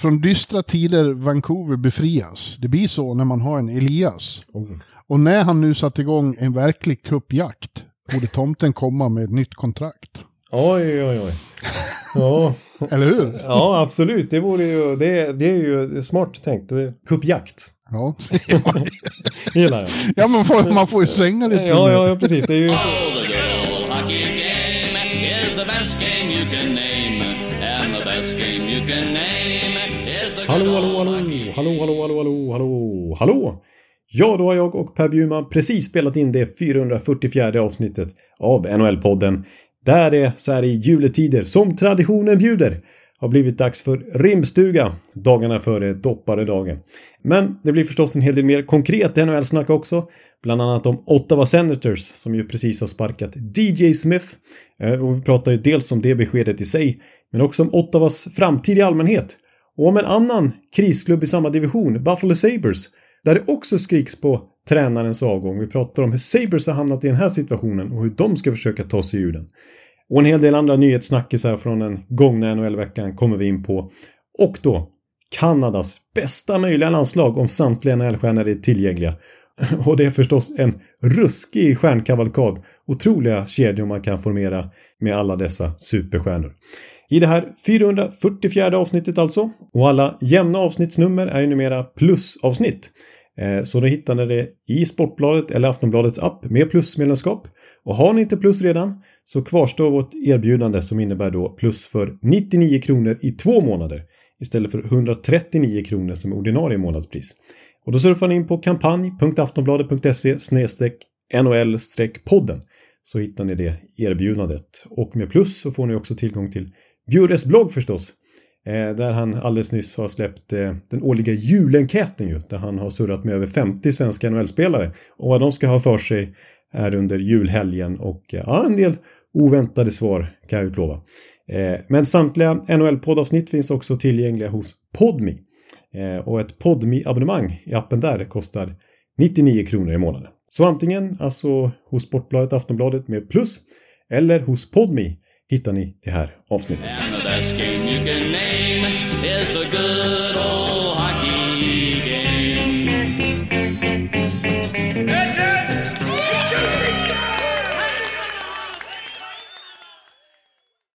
Från dystra tider Vancouver befrias. Det blir så när man har en Elias. Oh. Och när han nu satt igång en verklig kuppjakt borde tomten komma med ett nytt kontrakt. Oj, oj, oj. Ja, Eller hur? ja absolut. Det, vore ju, det, det är ju smart tänkt. Kuppjakt. Ja, Gillar jag. ja man, får, man får ju svänga lite. Ja, ja, ja, precis. Det är ju så. Oh, Hallå, hallå, hallå, hallå, hallå, hallå, hallå, hallå, hallå. Ja, då har jag och Per Bjurman precis spelat in det 444 avsnittet av NHL-podden. Där det så här i juletider, som traditionen bjuder, har blivit dags för rimstuga dagarna före dopparedagen. Men det blir förstås en hel del mer konkret NHL-snack också. Bland annat om Ottawa Senators som ju precis har sparkat DJ Smith. Eh, och vi pratar ju dels om det beskedet i sig, men också om Ottawas framtid i allmänhet. Och om en annan krisklubb i samma division, Buffalo Sabres, där det också skriks på tränarens avgång. Vi pratar om hur Sabres har hamnat i den här situationen och hur de ska försöka ta sig ur den. Och en hel del andra nyhetssnackisar från den gångna NHL-veckan kommer vi in på. Och då Kanadas bästa möjliga landslag om samtliga NHL-stjärnor är tillgängliga. Och det är förstås en ruskig stjärnkavalkad. Otroliga kedjor man kan formera med alla dessa superstjärnor. I det här 444 avsnittet alltså. Och alla jämna avsnittsnummer är ju numera plusavsnitt. Eh, så då hittar ni det i Sportbladet eller Aftonbladets app med plusmedlemskap. Och har ni inte plus redan så kvarstår vårt erbjudande som innebär då plus för 99 kronor i två månader istället för 139 kronor som är ordinarie månadspris. Och då surfar ni in på kampanj.aftonbladet.se NHL-podden så hittar ni det erbjudandet. Och med plus så får ni också tillgång till Bjures blogg förstås. Eh, där han alldeles nyss har släppt eh, den årliga julenkäten ju. Där han har surrat med över 50 svenska NHL-spelare. Och vad de ska ha för sig är under julhelgen och eh, ja, en del oväntade svar kan jag utlova. Men samtliga NHL-poddavsnitt finns också tillgängliga hos Podmi. Och ett Podmi-abonnemang i appen där kostar 99 kronor i månaden. Så antingen alltså hos Sportbladet Aftonbladet med plus eller hos Podmi hittar ni det här avsnittet.